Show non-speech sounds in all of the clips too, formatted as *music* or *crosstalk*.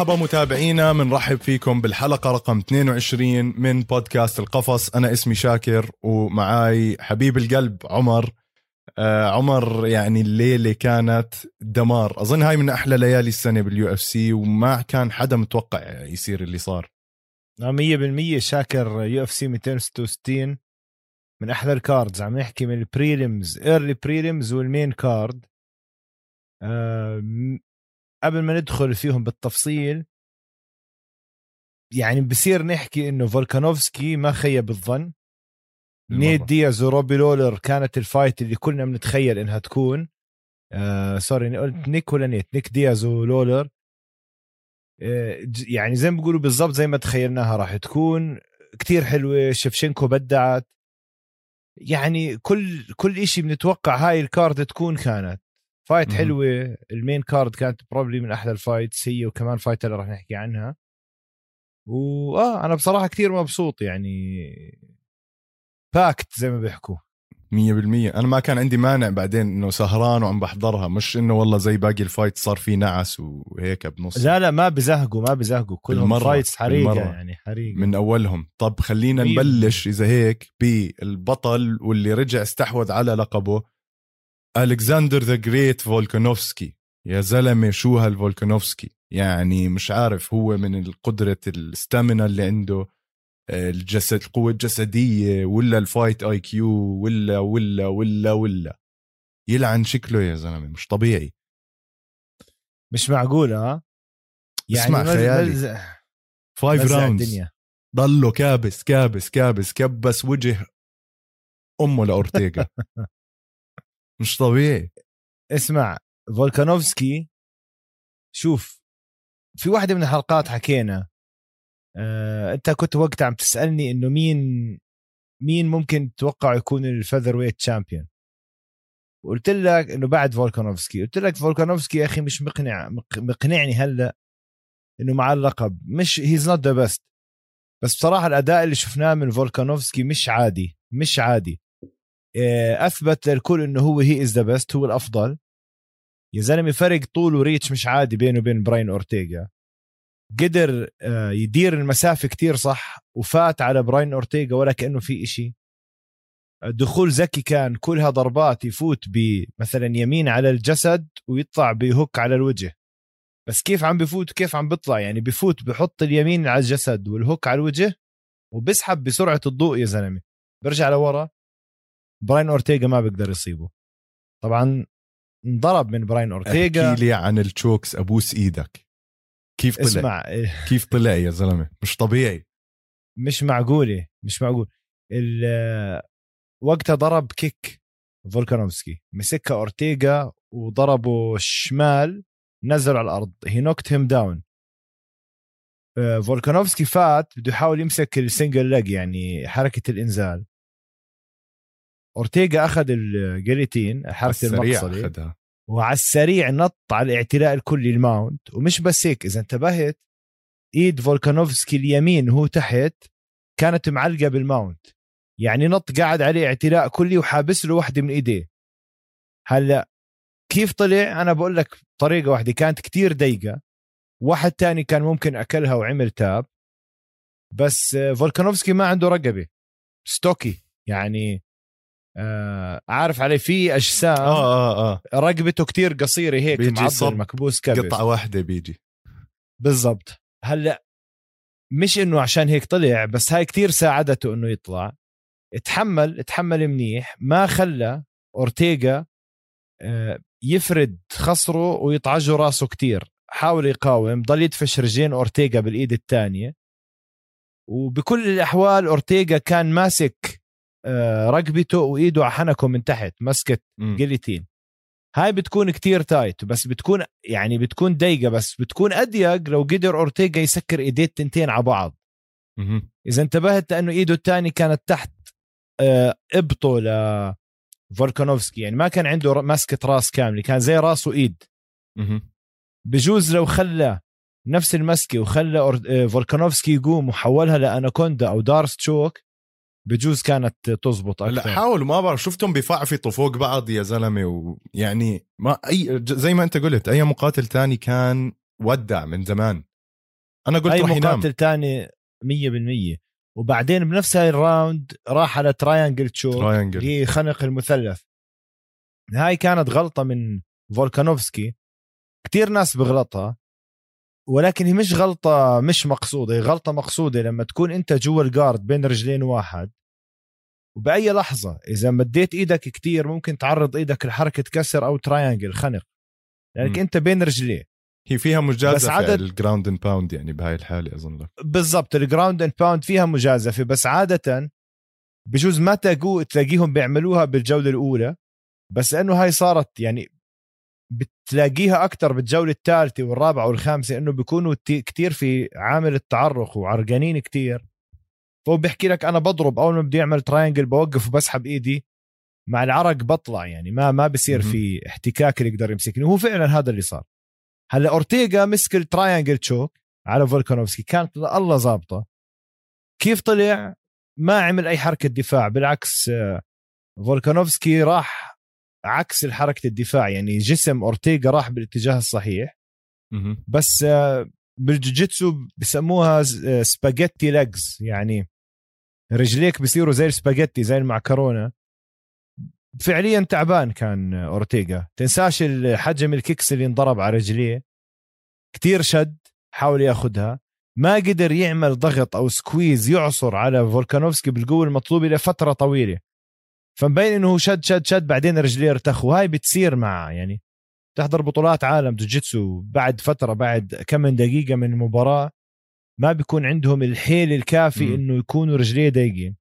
مرحبا متابعينا بنرحب فيكم بالحلقة رقم 22 من بودكاست القفص. أنا اسمي شاكر ومعاي حبيب القلب عمر. آه عمر يعني الليلة كانت دمار. أظن هاي من أحلى ليالي السنة بال UFC وما كان حدا متوقع يصير اللي صار. 100% شاكر UFC 266 من أحلى ال cards. عم نحكي من ال prelims early prelims وال main card قبل ما ندخل فيهم بالتفصيل يعني بصير نحكي إنه فولكانوفسكي ما خيب الظن. نيد دياز وروبي لولر كانت ال fight اللي كلنا بنتخيل إنها تكون. آه sorry قلت نيك ولا نيت؟ نيك دياز ولولر. آه يعني زي ما بيقولوا بالضبط زي ما تخيلناها راح تكون. كتير حلوة شفشنكو بدعت. يعني كل كل إشي بنتوقع هاي ال card تكون كانت. fight حلوة. ال main card كانت probably من أحلى ال fights. هي وكمان fight اللي راح نحكي عنها. واه أنا بصراحة كثير مبسوط يعني. packed زي ما بيحكوا. مية بالمية. أنا ما كان عندي مانع بعدين إنه سهران وعم بحضرها. مش إنه والله زي باقي ال fight صار في نعس وهيك بنص. لا لا ما بزهقوا ما بزهقوا. كلهم fights حريقة بالمرة. يعني حريقة. من أولهم. طب خلينا نبلش إذا هيك بالبطل واللي رجع استحوذ على لقبه. ألكسندر the great فولكانوفسكي. يا زلمة شو هالفولكانوفسكي؟ يعني مش عارف هو من القدرة ال stamina اللي عنده الجسد القوة الجسدية ولا ال fight IQ ولا ولا ولا ولا. يلعن شكله يا زلمة مش طبيعي. مش معقولة ها؟ يعني اسمع خيالي. five rounds ضله كابس كابس كابس كبس وجه أمه لأورتيغا. *laughs* مش طبيعي. اسمع فولكانوفسكي شوف في واحدة من الحلقات حكينا آه، انت كنت وقتها عم تسألني إنه مين مين ممكن تتوقع يكون ال featherweight champion وقلت لك إنه بعد فولكانوفسكي. قلت لك فولكانوفسكي يا أخي مش مقنع مقنعني هلأ إنه مع اللقب. مش he's not the best بس بصراحة الأداء اللي شفناه من فولكانوفسكي مش عادي مش عادي. أثبت للكل إنه هو he is the best هو الأفضل. يا زلمة فرق طول و reach مش عادي بينه وبين براين اورتيغا قدر آه، يدير المسافة كتير صح وفات على براين اورتيغا ولا كأنه في إشي. دخول ذكي كان كلها ضربات يفوت بمثلا يمين على الجسد ويطلع ب hook على الوجه. بس كيف عم بفوت وكيف عم بيطلع يعني بفوت بحط اليمين على الجسد وال hook على الوجه وبسحب بسرعة الضوء يا زلمة. برجع لورا. براين أورتيغا ما بيقدر يصيبه. طبعا انضرب من براين أورتيغا. احكي لي عن ال chokes أبوس إيدك. كيف طلع؟ اسمع كيف طلع يا زلمة؟ مش طبيعي. مش معقولة مش معقول. وقتها ضرب kick فولكانوفسكي مسكها أورتيغا وضربه الشمال نزل على الأرض. he knocked him down فولكانوفسكي فات بده يحاول يمسك ال single leg يعني حركة الإنزال. أورتيغا أخذ ال guillotine حركه المقصله وعلى السريع نط على الاعتلاء الكلي ال mount. ومش بس هيك إذا انتبهت إيد فولكانوفسكي اليمين وهو تحت كانت معلقة بال mount. يعني نط قاعد عليه اعتلاء كلي وحابس له واحدة من إيديه. هلا كيف طلع؟ أنا بقول لك طريقة واحدة كانت كتير ضيقه واحد تاني كان ممكن أكلها وعمل tap. بس فولكانوفسكي ما عنده رقبة. stocky يعني آه عارف علي في أجسام آه آه آه. رقبته كتير قصيرة هيك معضل مكبوس كبس. قطعة واحدة بيجي. بالضبط. هلأ مش إنه عشان هيك طلع بس هاي كتير ساعدته إنه يطلع. اتحمل اتحمل منيح ما خلى أورتيغا آه، يفرد خصره ويطعجه راسه كتير. حاول يقاوم ضل يدفش رجلين أورتيغا بالإيد الثانية. وبكل الأحوال أورتيغا كان ماسك آه، رقبته وإيده على حنكه من تحت مسكت guillotine هاي بتكون كتير tight بس بتكون يعني بتكون ضيقه بس بتكون أضيق لو قدر اورتيغا يسكر ايديه التنتين على بعض. إذا انتبهت لأنه إيده الثانية كانت تحت آه، إبطه ل فولكانوفسكي يعني ما كان عنده مسكة راس كاملة كان زي راس وإيد. بجوز لو خلى نفس المسكة وخلى آه، فولكانوفسكي يقوم وحولها لأناكوندا أو دارس تشوك بجوز كانت تزبط أكثر. لا حاولوا ما بعرف شفتهم بيفعفطوا فوق بعض يا زلمة ويعني ما أي زي ما أنت قلت أي مقاتل تاني كان ودع من زمان. أنا قلت أي مقاتل تاني 100% وبعدين بنفس هاي ال round راح على triangle choke triangle هي خنق المثلث. هاي كانت غلطة من فولكانوفسكي. كتير ناس بغلطها. ولكن هي مش غلطة مش مقصودة هي غلطة مقصودة لما تكون أنت جوا ال guard بين رجلين واحد وبأي لحظة إذا مديت إيدك كتير ممكن تعرض إيدك لحركة كسر أو triangle خنق لأنك م. أنت بين رجليه هي فيها مجازفة بس عدد-. ال ground and pound يعني بهاي الحالة أظن لك بالضبط ال ground and pound فيها مجازفة بس عادة بجوز ما تلاقيهم بيعملوها بالجولة الأولى بس انه هاي صارت يعني بتلاقيها أكثر بالجولة الثالثة والرابعة والخامسة إنه بيكونوا كتير في عامل التعرق وعرقانين كتير. فهو بيحكي لك أنا بضرب أول ما بدي أعمل triangle بوقف وبسحب إيدي مع العرق بطلع يعني ما ما بصير. في احتكاك اللي يقدر يمسكني. وهو فعلا هذا اللي صار. هلأ أورتيغا مسك ال triangle choke على فولكانوفسكي كانت الله ظابطة. كيف طلع؟ ما عمل أي حركة دفاع بالعكس آه، فولكانوفسكي راح عكس الحركه الدفاع يعني جسم أورتيغا راح بالاتجاه الصحيح. بس آه، بالجوجيتسو بسموها آه، spaghetti legs يعني رجليك بصيروا زي السباجيتي زي المعكرونة. فعليا تعبان كان أورتيغا. تنساش الحجم ال kicks اللي انضرب على رجليه. كتير شد حاول ياخدها. ما قدر يعمل ضغط أو squeeze يعصر على فولكانوفسكي بالقوة المطلوبة لفترة طويلة. فمبين إنه هو شد شد شد بعدين رجليه ارتخوا. وهاي بتصير مع يعني تحضر بطولات عالم جوجيتسو بعد فترة بعد كم من دقيقة من المباراة ما بيكون عندهم الحيل الكافي مم. إنه يكونوا رجليه ضيقين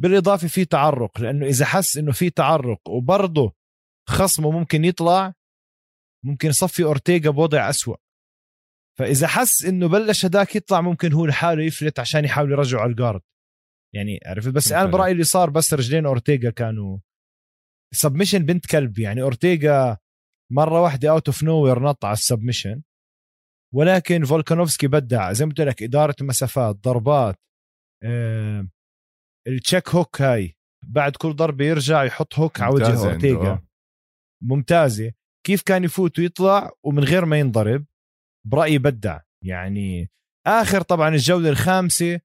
بالإضافة في تعرق لأنه إذا حس إنه في تعرق وبرضه خصمه ممكن يطلع ممكن يصفي اورتيغا بوضع أسوأ. فإذا حس إنه بلش هداك يطلع ممكن هو لحاله يفلت عشان يحاول يرجعه على ال guard يعني عرفت؟ بس أنا. برأيي اللي صار بس رجلين أورتيغا كانوا submission بنت كلب يعني. أورتيغا مرة واحدة out of nowhere نط على ال submission ولكن فولكانوفسكي بدع. زي ما قلت لك إدارة مسافات ضربات آه ال check hook هاي. بعد كل ضربة يرجع يحط hook على وجه أورتيغا. ممتازة. كيف كان يفوت ويطلع ومن غير ما ينضرب؟ برأيي بدع يعني. آخر طبعا الجولة الخامسة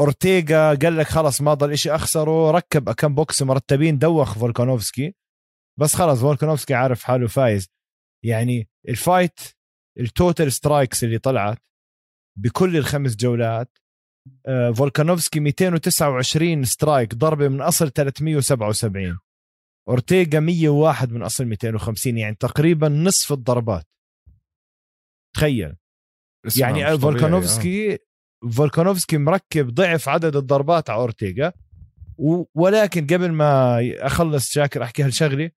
أورتيغا قال لك خلص ما ضل إشي اخسره ركب كم بوكس مرتبين دوخ فولكانوفسكي. بس خلص فولكانوفسكي عارف حاله فايز. يعني ال fight ال total strikes اللي طلعت بكل الخمس جولات آه، فولكانوفسكي 229 strike ضربة من أصل 377 أورتيغا 101 من أصل 250 يعني تقريبا نصف الضربات. تخيل. يعني مش طبيعي، آه. فولكانوفسكي مركب ضعف عدد الضربات على أورتيغا ولكن قبل ما أخلص شاكر أحكي هالشغلة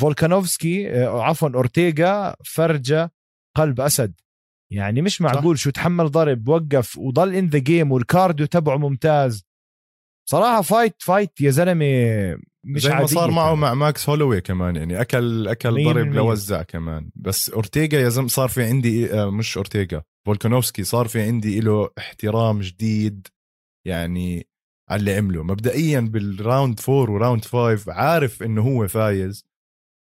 فولكانوفسكي آه، عفوا أورتيغا فرجة قلب أسد. يعني مش معقول شو تحمل ضرب وقف وضل in the game وال cardio تبعه ممتاز. صراحة fight fight يا زلمة مش زي ما صار معه. مع ماكس هولوي كمان يعني اكل أكل ضرب. لوزع كمان بس اورتيغا يا زلمة صار في عندي آه، مش اورتيغا فولكانوفسكي صار في عندي له احترام جديد يعني على اللي عمله مبدئيا بال round four و round five عارف إنه هو فايز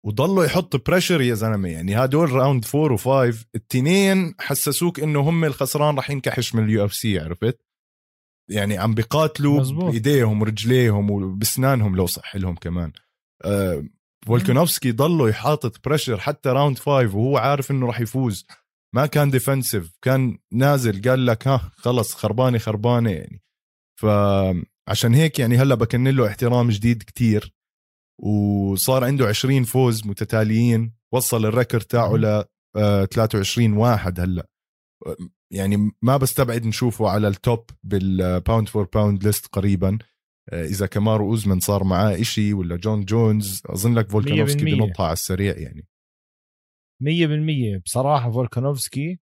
وضلوا يحط pressure يا زلمة يعني هدول round four و five التنين حسسوك إنه هم الخسران راح ينكحش من ال UFC عرفت يعني عم بيقاتلوا مزبوط. بإيديهم ورجليهم وبسنانهم لو صح لهم كمان. آه فولكانوفسكي ضله يحاطط pressure حتى round five وهو عارف إنه راح يفوز. ما كان defensive كان نازل قال لك ها خلص خربانة خربانة يعني. فعشان هيك يعني هلأ بكن له احترام جديد كتير. وصار عنده 20 فوز متتاليين وصل ال record تاعه. ل آه، 23 واحد هلأ. آه، يعني ما بستبعد نشوفه على ال top بال pound for pound list قريبا. آه، إذا كمارو أوزمان صار معاه إشي ولا جون جونز أظن لك فولكانوفسكي. بنطها على السريع يعني. مية بالمية. بصراحة فولكانوفسكي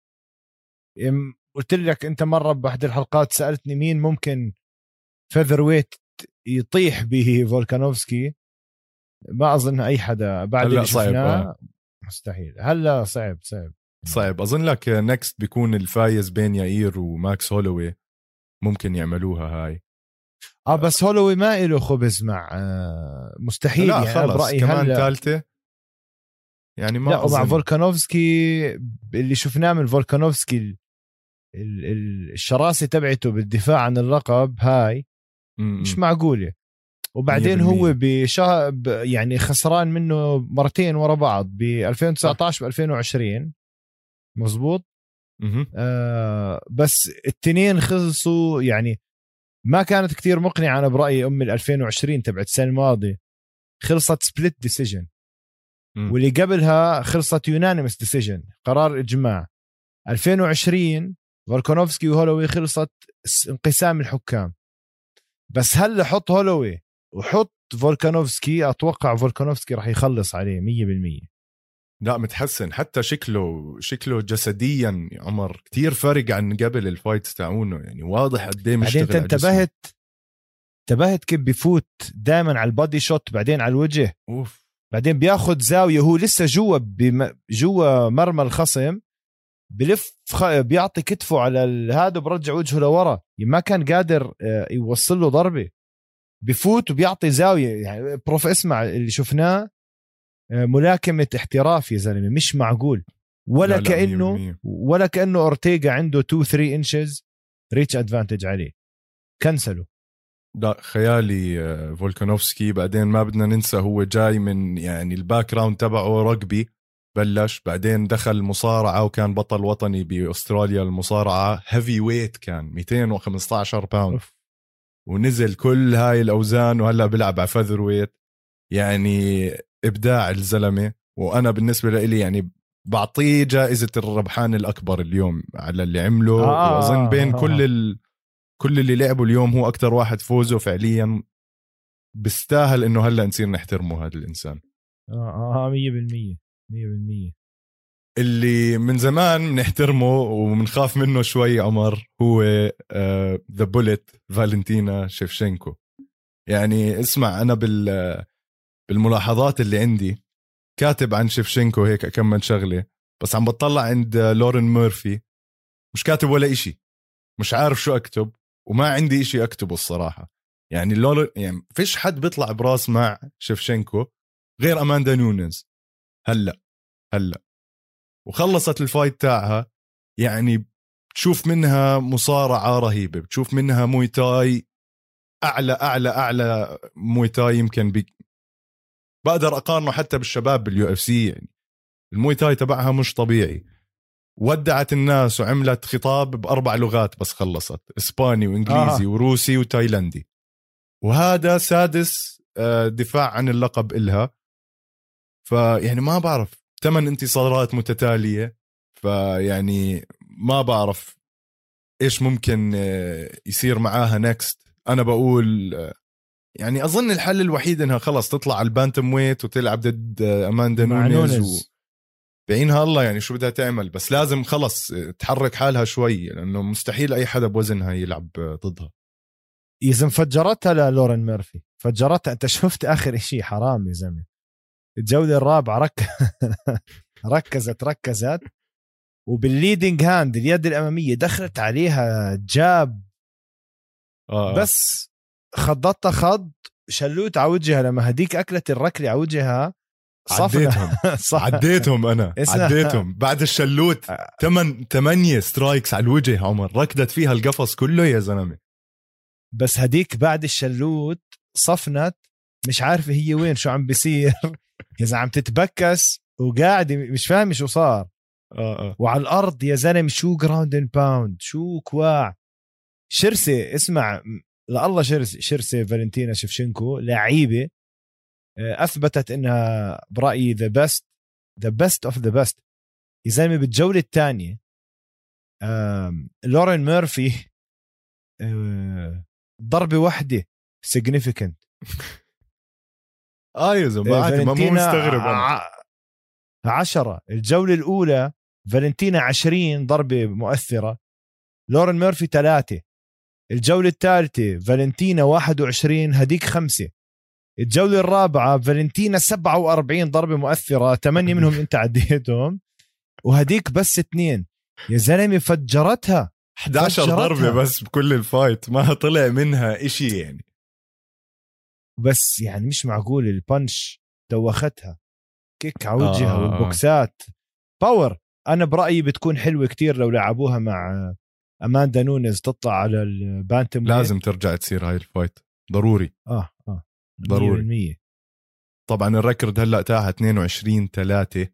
قلت لك أنت مرة بأحد الحلقات سألتني مين ممكن featherweight يطيح به فولكانوفسكي. ما أظن أي حدا. بعد اللي شفناه آه. مستحيل. هلأ صعب صعب. صعب. أظن لك next بيكون الفايز بين ياير وماكس هولوي ممكن يعملوها هاي. آه بس هولوي ما له خبز مع آه مستحيل لا يعني خلص. برأيي كمان ثالثه يعني ما لا ومع. فولكانوفسكي اللي شفناه من فولكانوفسكي ال- ال- ال- الشراسة تبعته بالدفاع عن اللقب هاي. مش معقولة. وبعدين 100%. هو بشهر يعني خسران منه مرتين ورا بعض ب 2019 و 2020 مزبوط. آه بس التنين خلصوا يعني ما كانت كتير مقنعة أنا برأيي أم ال 2020 تبعت السنة الماضية. خلصت split decision. واللي قبلها خلصت unanimous decision قرار إجماع. 2020 فولكانوفسكي وهولوي خلصت انقسام الحكام. بس هلا حط هولوي وحط فولكانوفسكي؟ أتوقع فولكانوفسكي راح يخلص عليه 100% لا متحسن. حتى شكله شكله جسديا يا عمر كتير فرق عن قبل ال fights تاعونه. يعني واضح قد إيه مشتغل انت. انتبهت انتبهت كيف بفوت دائما على ال body shot بعدين على الوجه. أوف. بعدين بياخد زاوية هو لسه جوا بم... جوا مرمى الخصم بلف خ... بيعطي كتفه على ال- هذا برجع وجهه لورا. ما كان قادر آه، يوصل له ضربة. بفوت وبيعطي زاوية. يعني بروف اسمع اللي شفناه ملاكمة احتراف يا زلمة مش معقول. ولا لا لا، كأنه 100%. ولا كأنه أورتيغا عنده 2 3 inches reach advantage عليه. كنسلوا لا خيالي آه، فولكانوفسكي بعدين ما بدنا ننسى هو جاي من يعني ال background تبعه رugby بلش بعدين دخل مصارعة وكان بطل وطني بأستراليا المصارعة heavyweight كان 215 باوند أوف. ونزل كل هاي الأوزان وهلا بيلعب على featherweight يعني إبداع الزلمة وأنا بالنسبة لي يعني بعطيه جائزة الربحان الأكبر اليوم على اللي عمله آه، وأظن بين آه، كل آه. ال... كل اللي لعبوا اليوم هو أكتر واحد فوزه فعليا بيستاهل إنه هلأ نصير نحترمه هذا الإنسان. آه آه 100% 100% اللي من زمان بنحترمه وبنخاف منه شوي عمر هو the Bullet فالنتينا شيفشينكو. يعني اسمع أنا بال بالملاحظات اللي عندي كاتب عن شيفشينكو هيك كم شغلة بس عم بطلع عند لورين ميرفي. مش كاتب ولا إشي. مش عارف شو أكتب وما عندي إشي أكتبه الصراحة. يعني لورين يعني فيش حد بيطلع براس مع شيفشينكو غير أماندا نونز هلأ هلأ. وخلصت ال fight تاعها. يعني بتشوف منها مصارعة رهيبة بتشوف منها Muay Thai أعلى أعلى أعلى Muay Thai يمكن. بقدر أقارنه حتى بالشباب بال UFC يعني. ال Muay Thai تبعها مش طبيعي. ودعت الناس وعملت خطاب بأربع لغات بس خلصت إسباني وإنجليزي آه. وروسي وتايلندي. وهذا سادس آه، دفاع عن اللقب إلها. فيعني ما بعرف ثمان انتصارات متتالية. فيعني ما بعرف إيش ممكن آه، يصير معاها next أنا بقول آه، يعني أظن الحل الوحيد إنها خلص تطلع على ال bantamweight وتلعب ضد آه، أماندا نونيز و... بعينها الله يعني شو بدها تعمل. بس لازم خلص تحرك حالها شوي لأنه مستحيل أي حدا بوزنها يلعب ضدها. إذا فجرتها لورين ميرفي. فجرتها أنت شفت آخر شيء حرام يا زلمة. الجولة الرابعة رك... *laughs* ركزت ركزت. وبال leading hand اليد الأمامية دخلت عليها jab. آه. بس خضتها خض شلوت على وجهها لما هديك اكلت الركلة على وجهها عديتهم. *laughs* صح عديتهم أنا. *laughs* عديتهم. بعد الشلوت ثمان ثمانية strikes على الوجه عمر. ركضت فيها القفص كله يا زلمة. بس هديك بعد الشلوت صفنت مش عارفه هي وين شو عم بيصير. *laughs* إذا عم تتبكس وقاعده مش فاهم شو صار. آه آه. وعلى الأرض يا زلمة شو ground and pound شو كواع. شرسه اسمع. لله شرسه فالنتينا شفشنكو لعيبة آه، أثبتت إنها برأيي the best the best of the best يا زلمه بالجولة الثانية لورين ميرفي آه، ضربة واحدة significant آه يا زلمة عادي ما مو مستغرب أنا. عشرة. الجولة الأولى فالنتينا 20 ضربة مؤثرة. لورين ميرفي ثلاثة الجولة الثالثة فالنتينا 21 هديك خمسة. الجولة الرابعة فالنتينا 47 ضربة مؤثرة ثمانية منهم أنت عديتهم. وهديك بس اثنين. يا زلمة فجرتها. 11 فجرتها. ضربة بس بكل الفايت ما طلع منها إشي يعني. بس يعني مش معقول البنش دوختها. kick على وجهها آه. والبوكسات. power أنا برأيي بتكون حلوة كتير لو لعبوها مع أماندا نونز تطلع على ال bantam لازم ترجع تصير هاي ال fight. ضروري. آه آه. ضروري. 100% طبعا ال record هلأ تاعها 22 3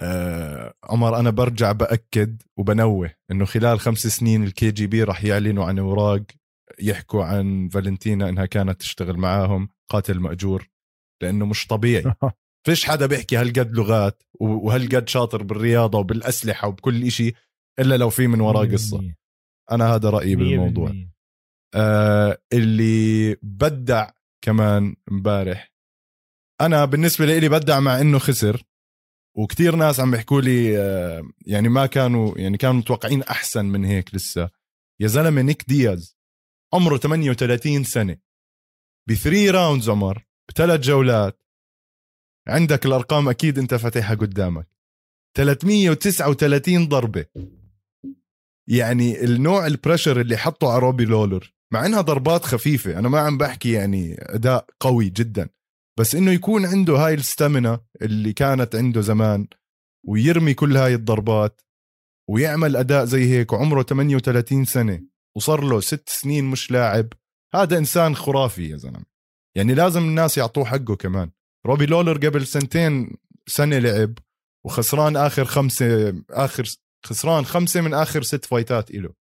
آه عمر أنا برجع بأكد وبنوه إنه خلال خمس سنين ال KGB راح يعلنوا عن أوراق يحكوا عن فالنتينا إنها كانت تشتغل معاهم قاتل مأجور لأنه مش طبيعي. *laughs* فيش حدا بيحكي هالقد لغات وهالقد شاطر بالرياضة وبالأسلحة وبكل إشي. إلا لو في من وراه قصة. أنا هذا رأيي بالموضوع. آه اللي بدع كمان امبارح. أنا بالنسبة لي بدع مع إنه خسر وكتير ناس عم بيحكوا لي آه يعني ما كانوا يعني كانوا متوقعين أحسن من هيك لسه. يا زلمة نيك دياز عمره 38 سنة. ب three rounds عمر بثلاث جولات. عندك الأرقام أكيد أنت فاتحها قدامك. 339 ضربة. يعني النوع ال pressure اللي حطه على روبي لولر مع إنها ضربات خفيفة أنا ما عم بحكي يعني أداء قوي جدا بس إنه يكون عنده هاي الستامنا اللي كانت عنده زمان ويرمي كل هاي الضربات ويعمل أداء زي هيك وعمره 38 سنة وصار له ست سنين مش لاعب هذا إنسان خرافي يا زلمة. يعني لازم الناس يعطوه حقه كمان. روبي لولر قبل سنتين سنة لعب وخسران آخر خمسة آخر خسران خمسة من آخر ست فايتات له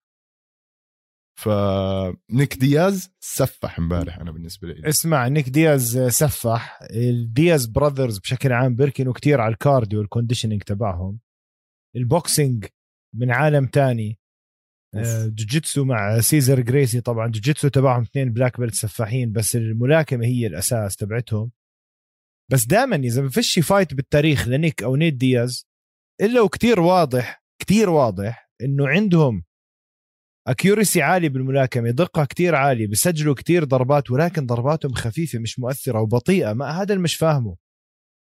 فنيك دياز سفح امبارح أنا بالنسبة لي. اسمع نيك دياز سفح. الدياز brothers بشكل عام بيركنوا كتير على ال cardio وال conditioning تبعهم. ال boxing من عالم تاني. آه، جوجيتسو مع سيزر جريسي. طبعا جوجيتسو تبعهم اثنين black belt سفاحين بس الملاكمة هي الأساس تبعتهم. بس دائما إذا ما فيش fight بالتاريخ لنيك أو نيت دياز إلا وكتير واضح كتير واضح إنه عندهم accuracy عالي بالملاكمة دقة كتير عالية بسجلوا كتير ضربات ولكن ضرباتهم خفيفة مش مؤثرة وبطيئة ما هذا اللي مش فاهمه.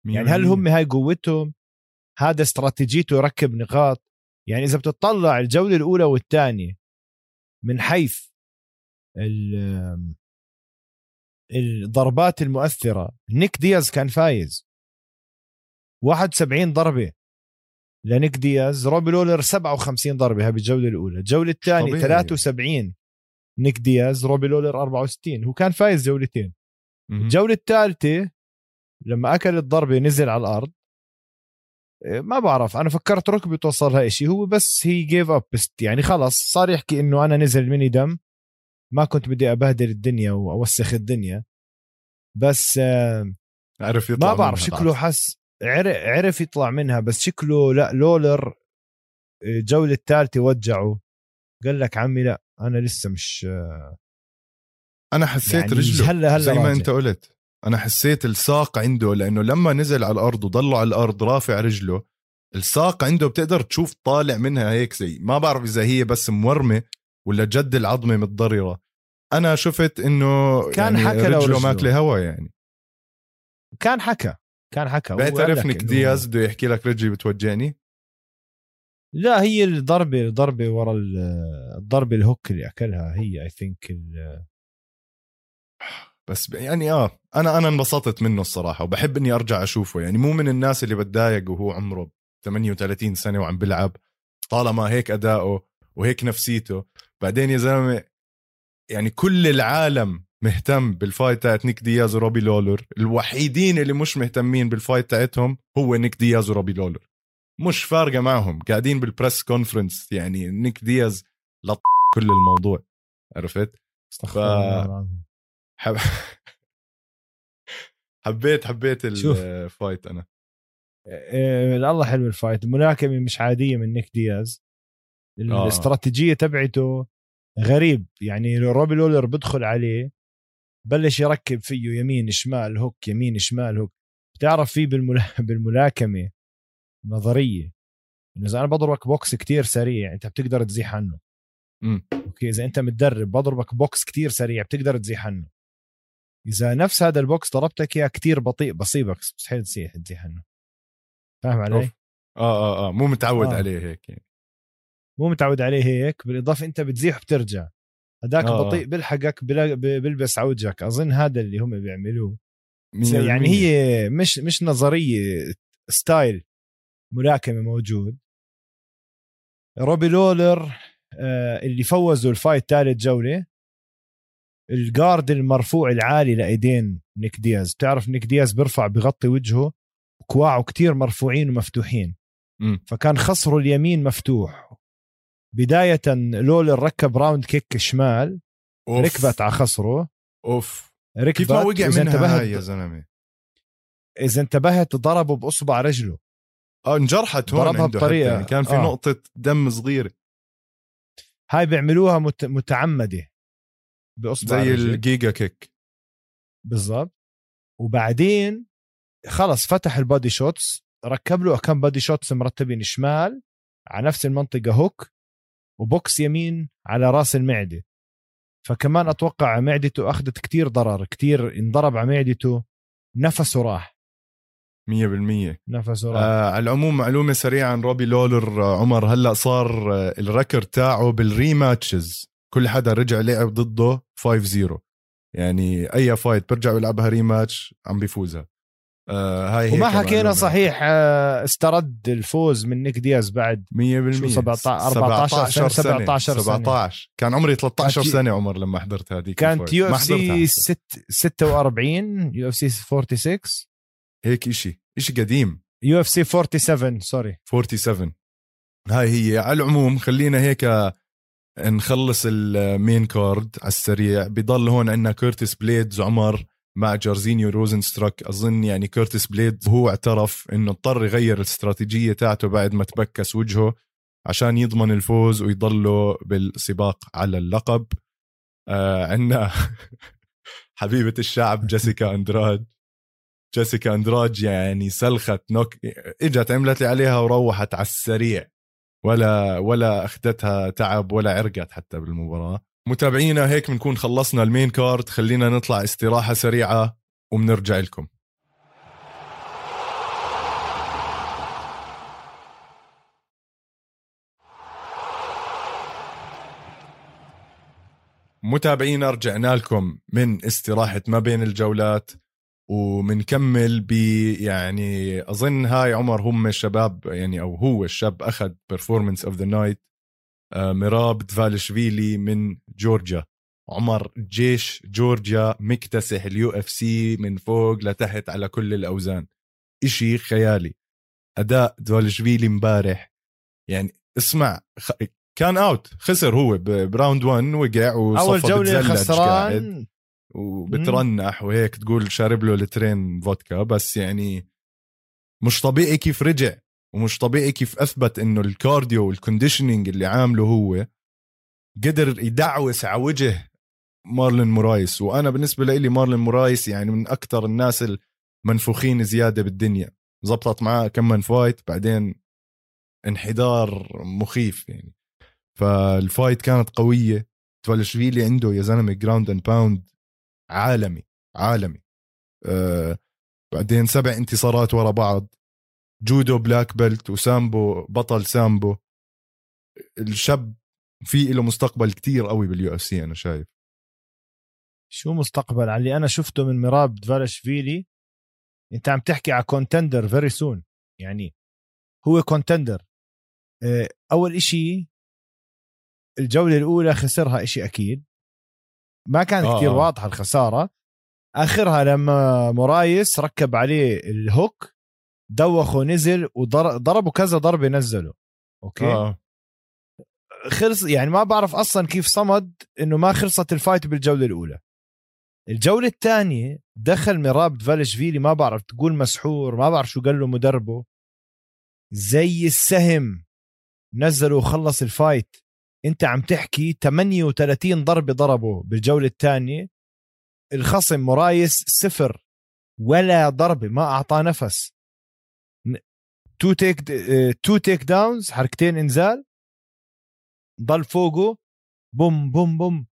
يعني هل هم هاي قوتهم؟ هذا استراتيجيته يركب نقاط؟ يعني إذا بتطلع الجولة الأولى والثانية من حيث الضربات المؤثرة نيك دياز كان فايز. 71 ضربة. لنيك دياز روبي لولر 57 ضربة هاي بالجولة الأولى. الجولة الثانية 73 نيك دياز روبي لولر 64 هو كان فايز جولتين. الجولة الثالثة لما أكل الضربة نزل على الأرض إيه، ما بعرف أنا فكرت ركبته صار لها شيء هو بس هي gave up يعني خلص صار يحكي إنه أنا نزل مني دم. ما كنت بدي أبهدل الدنيا وأوسخ الدنيا. بس عرف يطلع ما بعرف شكله حس عرف يطلع منها بس شكله لا لولر الجولة الثالثة وجعه. قال لك عمي لا أنا لسه مش أنا حسيت يعني رجله هلأ هلأ زي ما أنت قلت. أنا حسيت الساق عنده لأنه لما نزل على الأرض وضله على الأرض رافع رجله الساق عنده بتقدر تشوف طالع منها هيك زي ما بعرف إذا هي بس مورمة ولا جد العظمة متضررة. أنا شفت إنه كان يعني حكى رجله ماكلة هوا يعني. كان حكى. كان حكى بيعترف نيك دياز بده يحكي لك رجلي بتوجعني؟ لا هي الضربة الضربة ورا الضربة الهوك اللي أكلها هي اي ثينك بس يعني آه أنا أنا انبسطت منه الصراحة وبحب إني أرجع أشوفه يعني مو من الناس اللي بتضايق وهو عمره 38 سنة وعم بيلعب طالما هيك أداؤه وهيك نفسيته. بعدين يا زلمة يعني كل العالم مهتم بال fight تاعت نيك دياز وروبي لولر. الوحيدين اللي مش مهتمين بال fight تاعتهم هو نيك دياز وروبي لولر. مش فارقة معهم قاعدين بال press conference يعني نيك دياز لط كل الموضوع. عرفت؟ ف... حب... حبيت حبيت ال fight أنا. إيه الله حلو ال fight الملاكمة مش عادية من نيك دياز. آه. الاستراتيجية تبعته غريب. يعني روبي لولر بدخل عليه بلش يركب فيه يمين شمال hook يمين شمال hook بتعرف في بالملا... بالملاكمة نظرية إنه إذا أنا بضربك بوكس كتير سريع أنت بتقدر تزيح عنه. okay إذا أنت متدرب بضربك بوكس كتير سريع بتقدر تزيح عنه إذا نفس هذا البوكس ضربتك إياه كتير بطيء بصيبك مستحيل تزيح تزيح عنه فاهم علي؟ أوف. آه آه آه مو متعود آه. عليه هيك يعني. مو متعود عليه هيك بالإضافة أنت بتزيح وبترجع هذاك آه. بطيء بيلحقك بيلبس بوجهك. أظن هذا اللي هم بيعملوه. يعني هي مش مش نظرية style ملاكمة موجود. روبي لولر آه، اللي فوزوا ال fight ثالث جولة. ال guard المرفوع العالي لأيدين نيك دياز. بتعرف نيك دياز بيرفع بغطي وجهه كواعه كتير مرفوعين ومفتوحين. م. فكان خصره اليمين مفتوح. بداية لولر ركب round kick شمال أوف. ركبت على خصره. أوف. ركبت كيف ما وقع منها انتبهت هاي يا زلمة؟ إذا انتبهت ضربه بأصبع رجله. آه انجرحت هون ضربها حتى يعني كان في آه. نقطة دم صغيرة. هاي بيعملوها مت... متعمدة. بأصبع زي الرجل الجيجا kick. بالضبط. وبعدين خلص فتح ال body shots ركب له كم body shots مرتبين شمال على نفس المنطقة hook وبوكس يمين على راس المعده فكمان أتوقع معدته أخذت كتير ضرر كتير انضرب على معدته نفسه راح. 100% نفسه راح. آه على العموم معلومة سريعة عن روبي لولر آه، عمر. هلأ صار آه ال record تاعه بال rematches. كل حدا رجع لعب ضده 5-0 يعني أي fight برجع يلعبها rematch عم بيفوزها. آه هاي وما حكينا. صحيح آه، استرد الفوز من نيك دياز بعد 100% شو 17 14 سنة، 17 سنة. 17 كان عمري 13 كانت- سنة عمر لما حضرت هذيك كانت. UFC حتى. 46 UFC 46 هيك إشي. إشي قديم. UFC 47 sorry. 47 هاي هي. على العموم خلينا هيك نخلص ال main card على السريع. بضل هون عندنا كيرتس بليدز عمر. مع جايرزينيو روزنستراك أظن يعني كيرتس بليدز هو اعترف إنه اضطر يغير الاستراتيجية تاعته بعد ما تبكس وجهه عشان يضمن الفوز ويضله بالسباق على اللقب. آه عندنا *laughs* حبيبة الشعب جيسيكا اندراد جيسيكا أندراج يعني سلخت نوك إجت عملت لي عليها وروحت على السريع. ولا ولا أخذتها تعب ولا عرقت حتى بالمباراة. متابعينا هيك بنكون خلصنا المين كارد. خلينا نطلع استراحة سريعة وبنرجع لكم. متابعينا رجعنا لكم من استراحة ما بين الجولات ومنكمل ب يعني أظن هاي عمر هم الشباب يعني أو هو الشاب أخذ performance of the night ميراب دفالشفيلي من جورجيا. عمر جيش جورجيا مكتسح ال UFC من فوق لتحت على كل الأوزان. إشي خيالي. أداء دفالشفيلي امبارح يعني اسمع خ... كان out خسر هو ب round 1 وقع وصفى أول جولة. خسران. وبترنح وهيك تقول شارب له لترين فودكا. بس يعني مش طبيعي كيف رجع. ومش طبيعي كيف أثبت إنه ال cardio وال conditioning اللي عامله هو قدر يدعوس على وجه مارلين مورايس. وأنا بالنسبة لي مارلين مورايس يعني من أكثر الناس المنفوخين زيادة بالدنيا. زبطت معاه كم من fight بعدين انحدار مخيف يعني. فال fight كانت قوية. دفالشفيلي عنده يا زلمة ground and pound عالمي عالمي. آه بعدين سبع انتصارات ورا بعض. جودو black belt وسامبو بطل سامبو. الشاب في له مستقبل كتير قوي بال UFC أنا شايف. شو مستقبل؟ على اللي أنا شفته من ميراب دفالشفيلي أنت عم تحكي على contender very soon يعني هو contender أول إشي الجولة الأولى خسرها إشي أكيد. ما كانت آه، آه كتير آه. واضحة الخسارة. آخرها لما مورايس ركب عليه ال hook دوخه نزل وضربه كذا ضربه نزله أوكي؟ آه. خلص يعني ما بعرف أصلا كيف صمد إنه ما خلصت ال fight بالجولة الأولى. الجولة الثانية دخل ميراب دفالشفيلي ما بعرف تقول مسحور ما بعرف شو قال له مدربه. زي السهم. نزله وخلص ال fight. أنت عم تحكي 38 ضربة ضربه بالجولة الثانية. الخصم مورايس صفر. ولا ضربة ما أعطاه نفس. two take two takedowns حركتين انزال ضل فوقه بوم بوم بوم.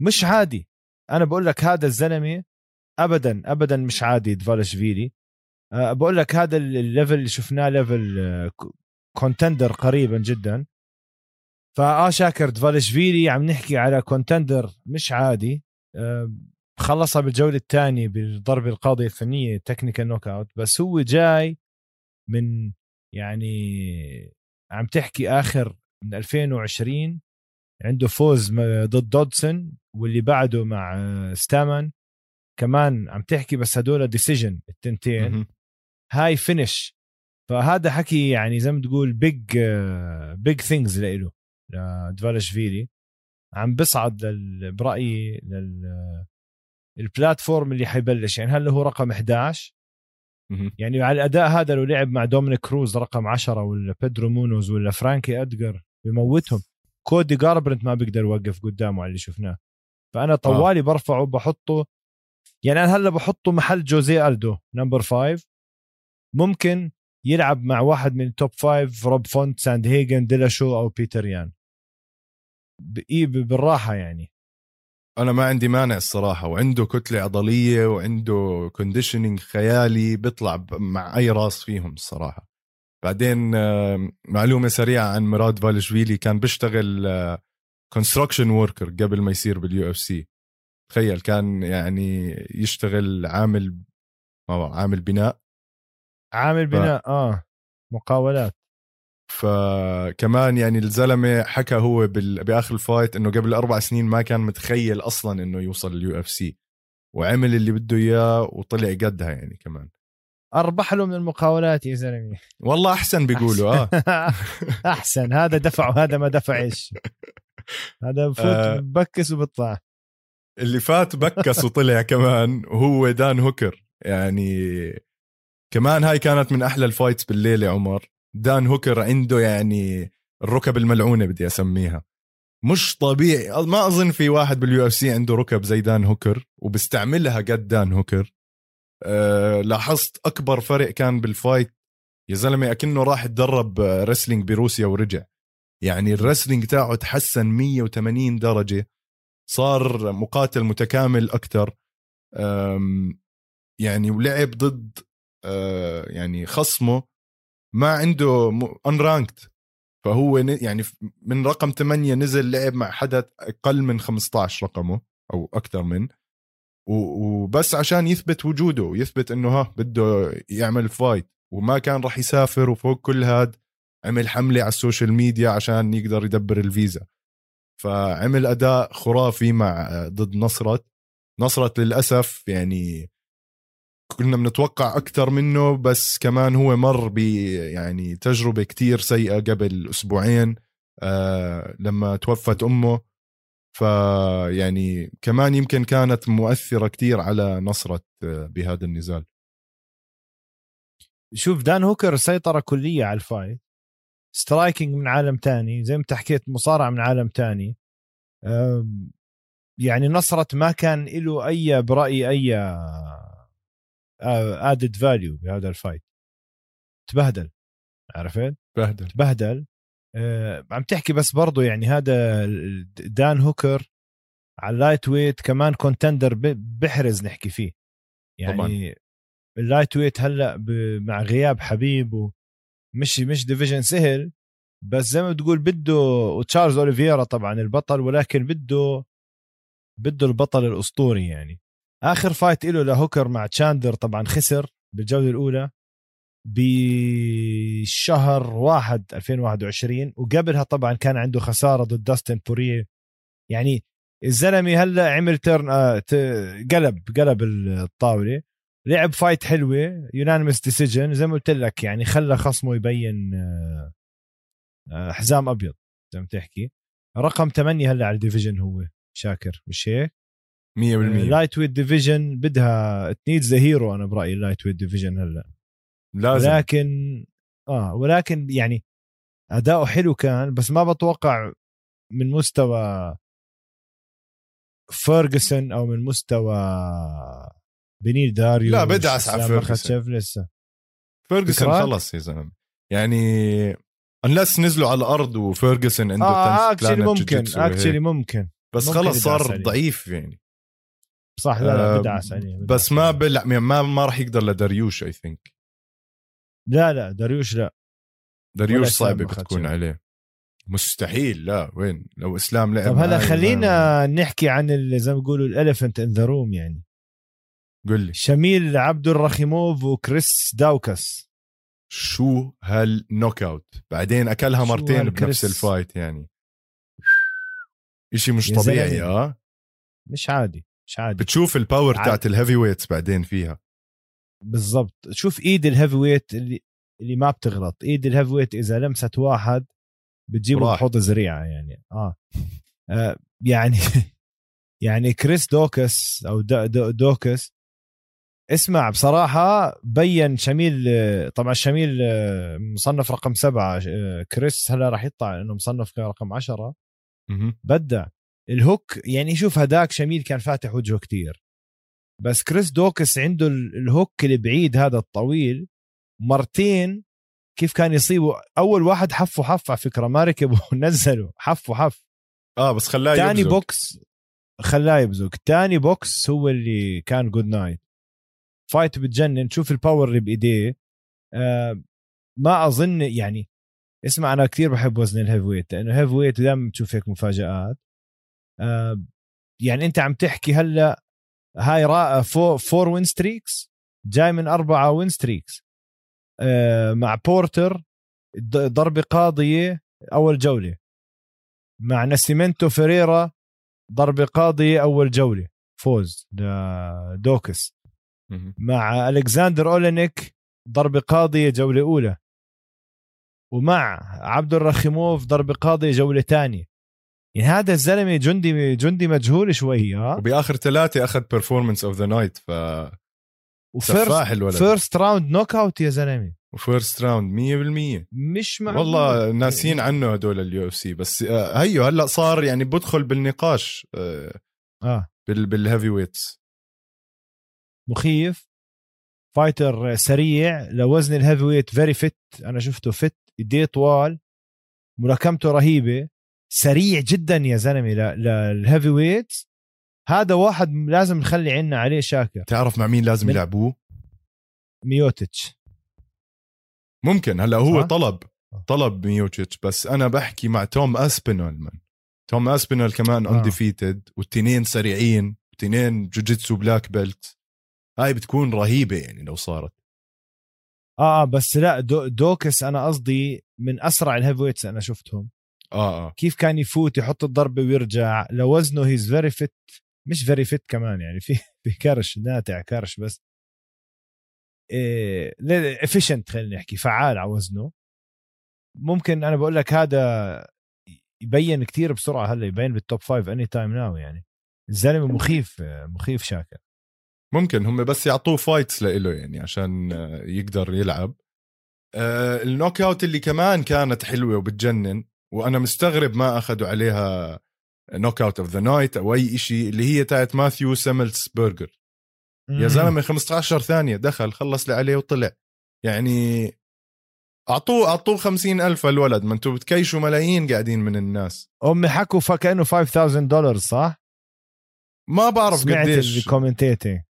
مش عادي. أنا بقول لك هذا الزلمة ابدا ابدا مش عادي دفالشفيلي أه بقول لك هذا ال level اللي شفناه level contender قريبا جدا. فآه شاكر دفالشفيلي عم نحكي على contender مش عادي. أه خلصها بالجولة الثانية بالضربة القاضية الفنية technical knockout بس هو جاي من يعني عم تحكي آخر من 2020 عنده فوز ضد دودسون واللي بعده مع ستامان. كمان عم تحكي بس هدول decision التنتين. هاي finish فهذا حكي يعني زي ما تقول big big things لإله لدفالشفيلي. عم بصعد لل... برأيي لل ال platform اللي حيبلش. يعني هل هو رقم 11 يعني على الأداء هذا لو لعب مع دومينيك كروز رقم 10 ولا بيدرو مونوز ولا فرانكي ادجر بموتهم. كودي جاربرنت ما بيقدر يوقف قدامه على اللي شفناه. فأنا طوالي آه. برفعه بحطه يعني أنا هلأ بحطه محل جوزيه ألدو number five ممكن يلعب مع واحد من ال top five روب فونت ساندهيجن ديلاشو أو بيتر يان. بالراحة يعني. أنا ما عندي مانع الصراحة وعنده كتلة عضلية وعنده conditioning خيالي بيطلع مع أي راس فيهم الصراحة. بعدين معلومة سريعة عن ميراب دفالشفيلي كان بيشتغل construction worker قبل ما يصير بال UFC. تخيل كان يعني يشتغل عامل عامل بناء. عامل بناء ف... آه مقاولات. فكمان يعني الزلمة حكى هو بال... بآخر ال fight إنه قبل أربع سنين ما كان متخيل أصلا إنه يوصل ال UFC وعمل اللي بده إياه وطلع قدها يعني كمان. أربح له من المقاولات يا زلمة. والله أحسن بيقولوا آه. أحسن. *laughs* هذا دفع وهذا ما دفع إيش. هذا بفوت آه. بكس وبطلع. اللي فات بكس وطلع كمان وهو دان هوكر. يعني كمان هاي كانت من أحلى ال fights بالليل يا عمر. دان هوكر عنده يعني الركب الملعونة بدي أسميها. مش طبيعي. ما أظن في واحد بال UFC عنده ركب زي دان هوكر وبستعملها قد دان هوكر. أه لاحظت أكبر فرق كان بال fight. يا زلمة أكنه راح يتدرب wrestling بروسيا ورجع. يعني ال wrestling تاعه تحسن 180 درجة. صار مقاتل متكامل أكثر يعني ولعب ضد أه يعني خصمه. ما عنده unranked فهو يعني من رقم 8 نزل لعب مع حدا أقل من 15 رقمه أو أكثر من. وبس عشان يثبت وجوده ويثبت إنه ها بده يعمل fight وما كان راح يسافر وفوق كل هاد عمل حملة على ال social media عشان يقدر يدبر الفيزا. فعمل أداء خرافي مع ضد نصرت. نصرت للأسف يعني كنا بنتوقع أكثر منه بس كمان هو مر ب يعني تجربة كتير سيئة قبل أسبوعين آه لما توفت أمه. فيعني كمان يمكن كانت مؤثرة كتير على نصرت آه بهذا النزال. شوف دان هوكر سيطرة كلية على ال fight. striking من عالم تاني زي ما أنت حكيت مصارعة من عالم تاني. يعني نصرت ما كان له أي برايي أي added آه، value بهذا ال fight تبهدل عرفت؟ بهدل تبهدل. آه عم تحكي بس برضه يعني هذا دان هوكر على ال lightweight كمان contender بحرز نحكي فيه. يعني طبعا. ال lightweight هلأ مع غياب حبيب ومش مش division سهل بس زي ما بتقول بده وتشارلز اوليفيرا طبعا البطل ولكن بده بده البطل الأسطوري يعني. آخر fight له لهوكر مع تشاندر طبعا خسر بالجولة الأولى بشهر واحد 2021 وقبلها طبعا كان عنده خسارة ضد داستن بورييه. يعني الزلمة هلأ عمل turn آه قلب قلب الطاولة. لعب fight حلوة unanimous decision زي ما قلت لك يعني خلى خصمه يبين آه, آه، حزام أبيض زي ما تحكي. رقم 8 هلأ على ال division هو شاكر مش هيك؟ 100% lightweight division بدها they need the hero أنا برأيي ال lightweight division هلأ. لازم. ولكن آه ولكن يعني أداؤه حلو كان بس ما بتوقع من مستوى فيرجسون أو من مستوى بنيل داريوش لا بدعس على فيرجسون لسه. فيرجسون خلص يا زلمه يعني unless نزلوا على الأرض وفيرجسون عنده آه actually ممكن actually ممكن. بس ممكن خلص صار ضعيف يعني. صح لا لا بدعس عليه بس ما بلع ما ما راح يقدر لدريوش I think لا لا دريوش لا. دريوش صعبة بتكون عليه. مستحيل لا وين؟ لو إسلام لعب طب هلا خلينا نحكي عن زي ما بيقولوا ال elephant in the room يعني. قل لي. شميل عبد الرخيموف وكريس داوكس. شو هال knockout بعدين أكلها مرتين؟ بنفس ال fight يعني. إشي مش طبيعي. آه؟ مش عادي. مش عادي. بتشوف ال power تاعت ال heavyweights بعدين فيها. بالضبط. شوف ايد ال heavyweight اللي اللي ما بتغلط. ايد ال heavyweight إذا لمست واحد بتجيبه. بحوض زريعة يعني. آه, آه يعني *laughs* يعني كريس دوكس أو دو دو دوكس اسمع بصراحة بين شميل طبعا شميل آه، مصنف رقم سبعة آه، كريس هلا راح يطلع إنه مصنف رقم عشرة. بدع ال hook يعني شوف هداك شميل كان فاتح وجهه كتير. بس كريس دوكس عنده ال- ال hook البعيد هذا الطويل مرتين كيف كان يصيبه أول واحد حفه حف على فكرة ما ركب *laughs* ونزله حفه حف. آه بس خلاه ثاني يبزق. بوكس خلاه يبزق. ثاني بوكس هو اللي كان good night fight بتجنن شوف ال power اللي بإيديه. آه ما أظن يعني اسمع أنا كثير بحب وزن ال heavyweight لأنه heavyweight دائما بتشوف هيك مفاجآت. يعني أنت عم تحكي هلأ هاي را four, four win streaks جاي من أربعة win streaks. آه مع بورتر ضربة قاضية أول جولة. مع ناسيمنتو فيريرا ضربة قاضية أول جولة. فوز لدوكس مهم. مع ألكساندر أولينيك ضربة قاضية جولة أولى. ومع عبد الرخيموف ضربة قاضية جولة ثانية يعني هذا الزلمة جندي جندي مجهول شوي ها وبآخر ثلاثة أخذ performance of the night ف سفاح الولد. first round knockout يا زلمة. و first round 100% مش معقول. والله ناسين عنه هدول ال UFC بس آه، هيو هلأ صار يعني بدخل بالنقاش آه، آه. بال بال heavyweights مخيف. fighter سريع لوزن ال heavyweight very fit أنا شفته fit ايديه طوال ملاكمته رهيبة. سريع جدا يا زلمة لل heavyweight. هذا واحد لازم نخلي عنا عليه شاكر. تعرف مع مين لازم يلعبوه؟ ميوتش ممكن. هلا هو صح؟ طلب. طلب ميوتشيتش بس أنا بحكي مع توم أسبينول من. توم أسبينول كمان آه. undefeated والتنين سريعين والتنين jiu-jitsu black belt هاي بتكون رهيبة يعني لو صارت. آه آه، بس لا دو دوكس أنا قصدي من أسرع ال heavyweights أنا شفتهم. آه آه. كيف كان يفوت يحط الضربة ويرجع لوزنه he's very fit مش very fit كمان يعني في في كرش ناتع كرش بس. efficient خلينا نحكي فعال على وزنه. ممكن أنا بقول لك هذا يبين كتير بسرعة هلأ يبين بال top five anytime now يعني. الزلمة مخيف مخيف شاكر. ممكن هم بس يعطوه fights لإله يعني عشان يقدر يلعب. آه، ال knockout اللي كمان كانت حلوة وبتجنن. وأنا مستغرب ما أخذوا عليها knockout of the night أو أي شيء اللي هي تاعت ماثيو سيملزبرجر يا زلمة 15 ثانية دخل خلص اللي عليه وطلع. يعني أعطوه أعطوه خمسين ألف الولد ما أنتم بتكيشوا ملايين قاعدين من الناس. أمي حكوا فكأنه 5000 دولار صح؟ ما بعرف سمعت قديش. ال commentary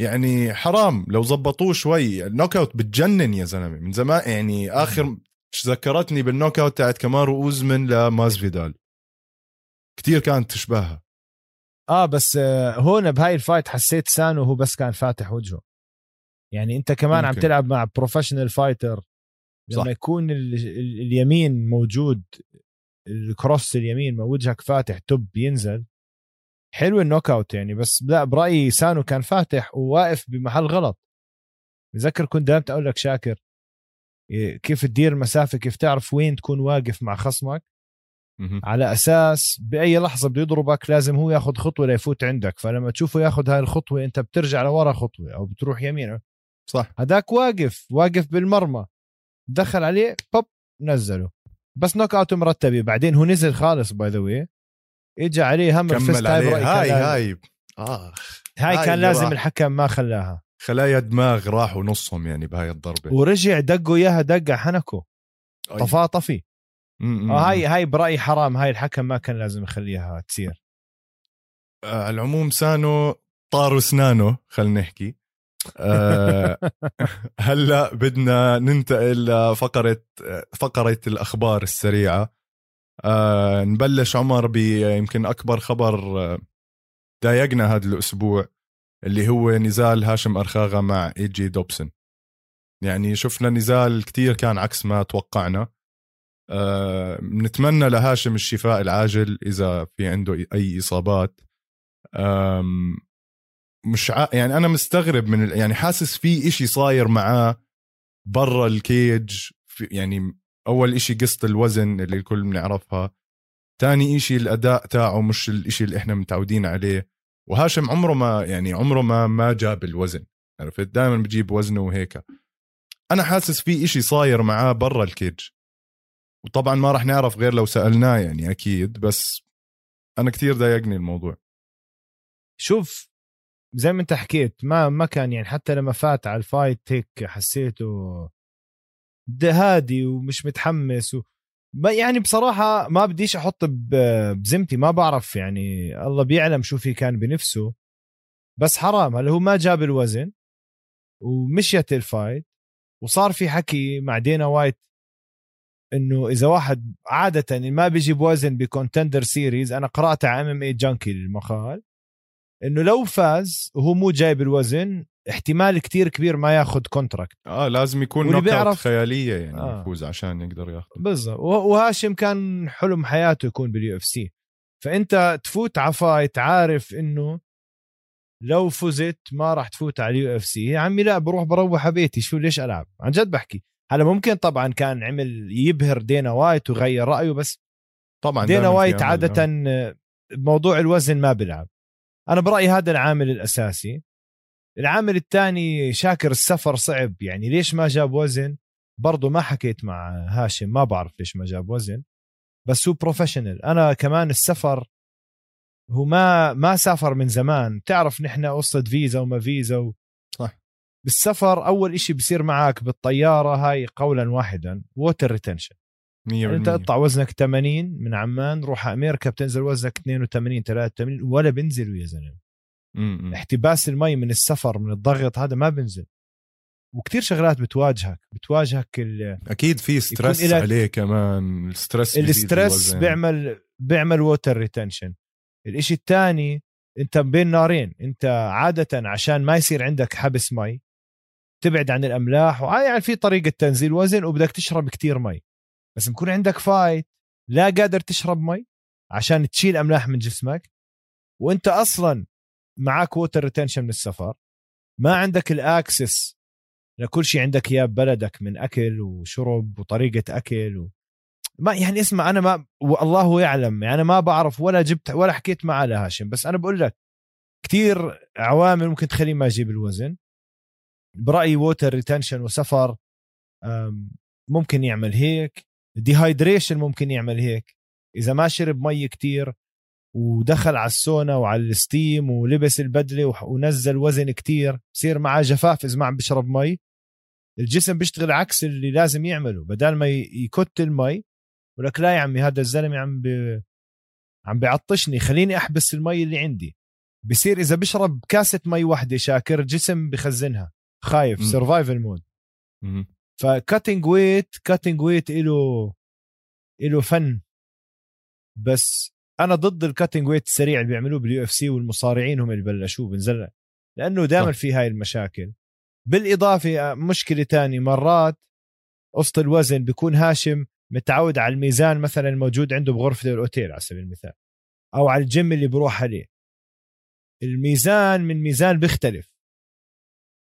يعني حرام لو زبطوه شوي. ال knockout بتجنن يا زلمة من زمان يعني آخر ذكرتني بال knockout تاعت كمارو أوزمن لمازفيدال كتير كانت تشبهها. آه بس آه، هون بهاي ال fight حسيت سانو هو بس كان فاتح وجهه. يعني أنت كمان عم ممكن. تلعب مع professional fighter لما صح. يكون ال ال اليمين موجود ال cross اليمين ما وجهك فاتح توب ينزل. حلو ال knock out يعني بس لا برأيي سانو كان فاتح وواقف بمحل غلط. بذكر كنت دائما أقول لك شاكر كيف تدير مسافه كيف تعرف وين تكون واقف مع خصمك. مهم. على أساس بأي لحظة بده يضربك لازم هو ياخذ خطوة ليفوت عندك. فلما تشوفه ياخذ هاي الخطوة أنت بترجع لورا خطوة أو بتروح يمين صح. هداك واقف واقف بالمرمى. دخل عليه بوب نزله. بس knock out مرتبه بعدين هو نزل خالص by the way اجى عليه هم كمل هاي عليه. هاي هاي. آخ. هاي هاي كان لازم. الحكم ما خلاها. خلايا دماغ راحوا نصهم يعني بهاي الضربة. ورجع دقوا إياها دقة حنكه. طفاه طفي. آه هاي هاي برأيي حرام هاي الحكم ما كان لازم يخليها تصير. آه، على العموم سانو طار اسنانه خلينا نحكي. آه، *laughs* هلا بدنا ننتقل لفقرة فقرة الأخبار السريعة. آه، نبلش عمر بيمكن أكبر خبر آه، ضايقنا هذا الأسبوع. اللي هو نزال هاشم أرخاغا مع اي جي دوبسون. يعني شفنا نزال كتير كان عكس ما توقعنا. أه نتمنى لهاشم الشفاء العاجل إذا في عنده أي إصابات. مش ع... يعني أنا مستغرب من ال... يعني حاسس في إشي صاير معاه برا الكيج. في يعني أول إشي قصة الوزن اللي الكل بنعرفها. تاني إشي الأداء تاعه مش الإشي اللي إحنا متعودين عليه. وهاشم عمره ما يعني عمره ما ما جاب الوزن عرفت؟ دائما بجيب وزنه وهيك. أنا حاسس في إشي صاير معاه برا الكيج. وطبعا ما راح نعرف غير لو سألناه يعني أكيد بس أنا كثير ضايقني الموضوع. شوف زي ما أنت حكيت ما ما كان يعني حتى لما فات على ال fight هيك حسيته هادي ومش متحمس و... يعني بصراحة ما بديش أحط بزمتي ما بعرف يعني. الله بيعلم شو في كان بنفسه. بس حرام هلا هو ما جاب الوزن ومشيت ال fight. وصار في حكي مع دينا وايت إنه إذا واحد عادة ما بيجيب وزن ب Contender Series أنا قرأت على MMA Junkie المقال إنه لو فاز وهو مو جايب الوزن احتمال كتير كبير ما ياخذ contract آه لازم يكون knock بيعرف... خيالية يعني آه. يفوز عشان يقدر ياخذ. بالضبط. وهاشم كان حلم حياته يكون بال UFC فأنت تفوت على fight عارف إنه لو فزت ما راح تفوت على ال UFC يا عمي لا بروح بروح على بيتي شو ليش ألعب؟ عن جد بحكي. هلا ممكن طبعا كان عمل يبهر دينا وايت وغير رأيه بس طبعا دينا وايت عادة موضوع الوزن ما بيلعب. أنا برأيي هذا العامل الأساسي. العامل الثاني شاكر السفر صعب. يعني ليش ما جاب وزن؟ برضه ما حكيت مع هاشم ما بعرف ليش ما جاب وزن. بس هو professional أنا كمان السفر هو ما ما سافر من زمان. تعرف نحن قصه فيزا وما فيزا و... صح. بالسفر أول إشي بصير معك بالطيارة هاي قولا واحدا water retention أنت اقطع وزنك 80 من عمان روح أمريكا بتنزل وزنك 82 83 ولا بنزل يا زلمة. احتباس المي من السفر من الضغط هذا ما بنزل. وكتير شغلات بتواجهك بتواجهك أكيد في stress عليه كمان ال stress ال stress بيعمل بيعمل water retention الإشي الثاني أنت بين نارين أنت عادة عشان ما يصير عندك حبس مي تبعد عن الأملاح يعني في طريقة تنزيل وزن وبدك تشرب كتير مي. بس بكون عندك fight لا قادر تشرب مي عشان تشيل أملاح من جسمك وأنت أصلا معك water retention من السفر ما عندك ال access لكل شيء عندك إياه ببلدك من أكل وشرب وطريقة أكل و... ما يعني اسمع أنا ما والله يعلم يعني أنا ما بعرف ولا جبت ولا حكيت مع هاشم بس أنا بقول لك كثير عوامل ممكن تخليه ما يجيب الوزن. برأيي water retention وسفر ممكن يعمل هيك. dehydration ممكن يعمل هيك. إذا ما شرب مي كتير ودخل على السونا وعلى ال steam ولبس البدلة ونزل وزن كتير. بصير معاه جفاف إذا ما عم بيشرب مي. الجسم بيشتغل عكس اللي لازم يعمله. بدل ما ي cut المي ولك لا يا عمي هذا الزلمة عم بي... عم بيعطشني. خليني أحبس المي اللي عندي. بصير إذا بشرب كاسة مي واحدة شاكر جسم بخزنها. خايف. survival mode ف cutting weight cutting weight له له فن. بس أنا ضد ال cutting weight السريع اللي بيعملوه بال UFC والمصارعين هم اللي بلشوه بنزل لأنه دائما في هاي المشاكل. بالإضافة مشكلة تاني مرات قصة الوزن بيكون هاشم متعود على الميزان مثلا الموجود عنده بغرفة الأوتيل على سبيل المثال أو على الجيم اللي بروح عليه. الميزان من ميزان بيختلف.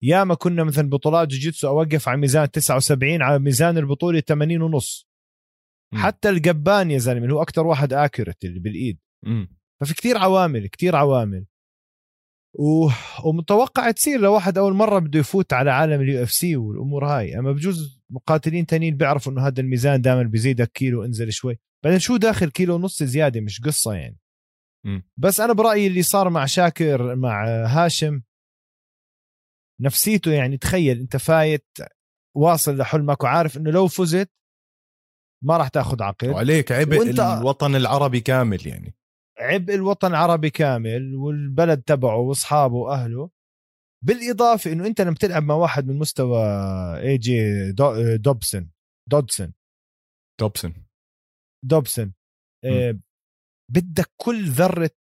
ياما كنا مثلا بطولات جوجيتسو أوقف على ميزان 79 على ميزان البطولة 80 ونص. حتى القبان يا زلمة هو أكثر واحد accurate اللي بالإيد. م. ففي كتير عوامل كتير عوامل. و... ومتوقع تصير لواحد أول مرة بده يفوت على عالم ال UFC والأمور هاي. أما بجوز مقاتلين تانيين بيعرفوا إنه هذا الميزان دائما بيزيدك كيلو انزل شوي. بعدين شو داخل كيلو ونص زيادة؟ مش قصة يعني. م. بس أنا برأيي اللي صار مع شاكر مع هاشم نفسيته يعني تخيل أنت فايت واصل لحلمك وعارف إنه لو فزت ما راح تاخذ عقد. وعليك عبء وانت الوطن العربي كامل يعني. عبء الوطن العربي كامل والبلد تبعه واصحابه وأهله. بالإضافة إنه أنت لما تلعب مع واحد من مستوى AJ Do Dobson Dodson Dobson Dobson آه بدك كل ذرة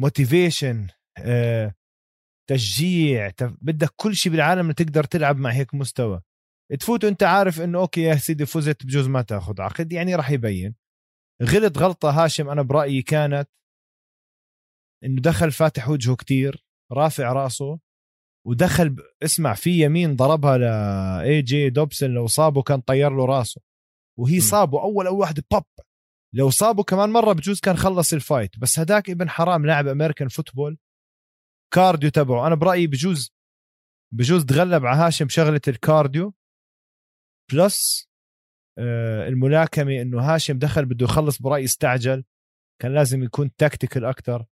motivation آه تشجيع بدك كل شيء بالعالم تقدر تلعب مع هيك مستوى. تفوت وانت عارف انه okay يا سيدي فزت بجوز ما تاخذ عقد يعني راح يبين. غلط غلطة هاشم أنا برأيي كانت إنه دخل فاتح وجهه كتير رافع رأسه ودخل ب... اسمع في يمين ضربها لاي جي دوبسون لو صابه كان طير له راسه. وهي صابه أول اول واحدة بوب. لو صابه كمان مرة بجوز كان خلص ال fight. بس هداك ابن حرام لاعب American football cardio تبعه. أنا برأيي بجوز بجوز تغلب على هاشم شغلة ال cardio plus آه، الملاكمة إنه هاشم دخل بده يخلص برايي استعجل كان لازم يكون tactical أكثر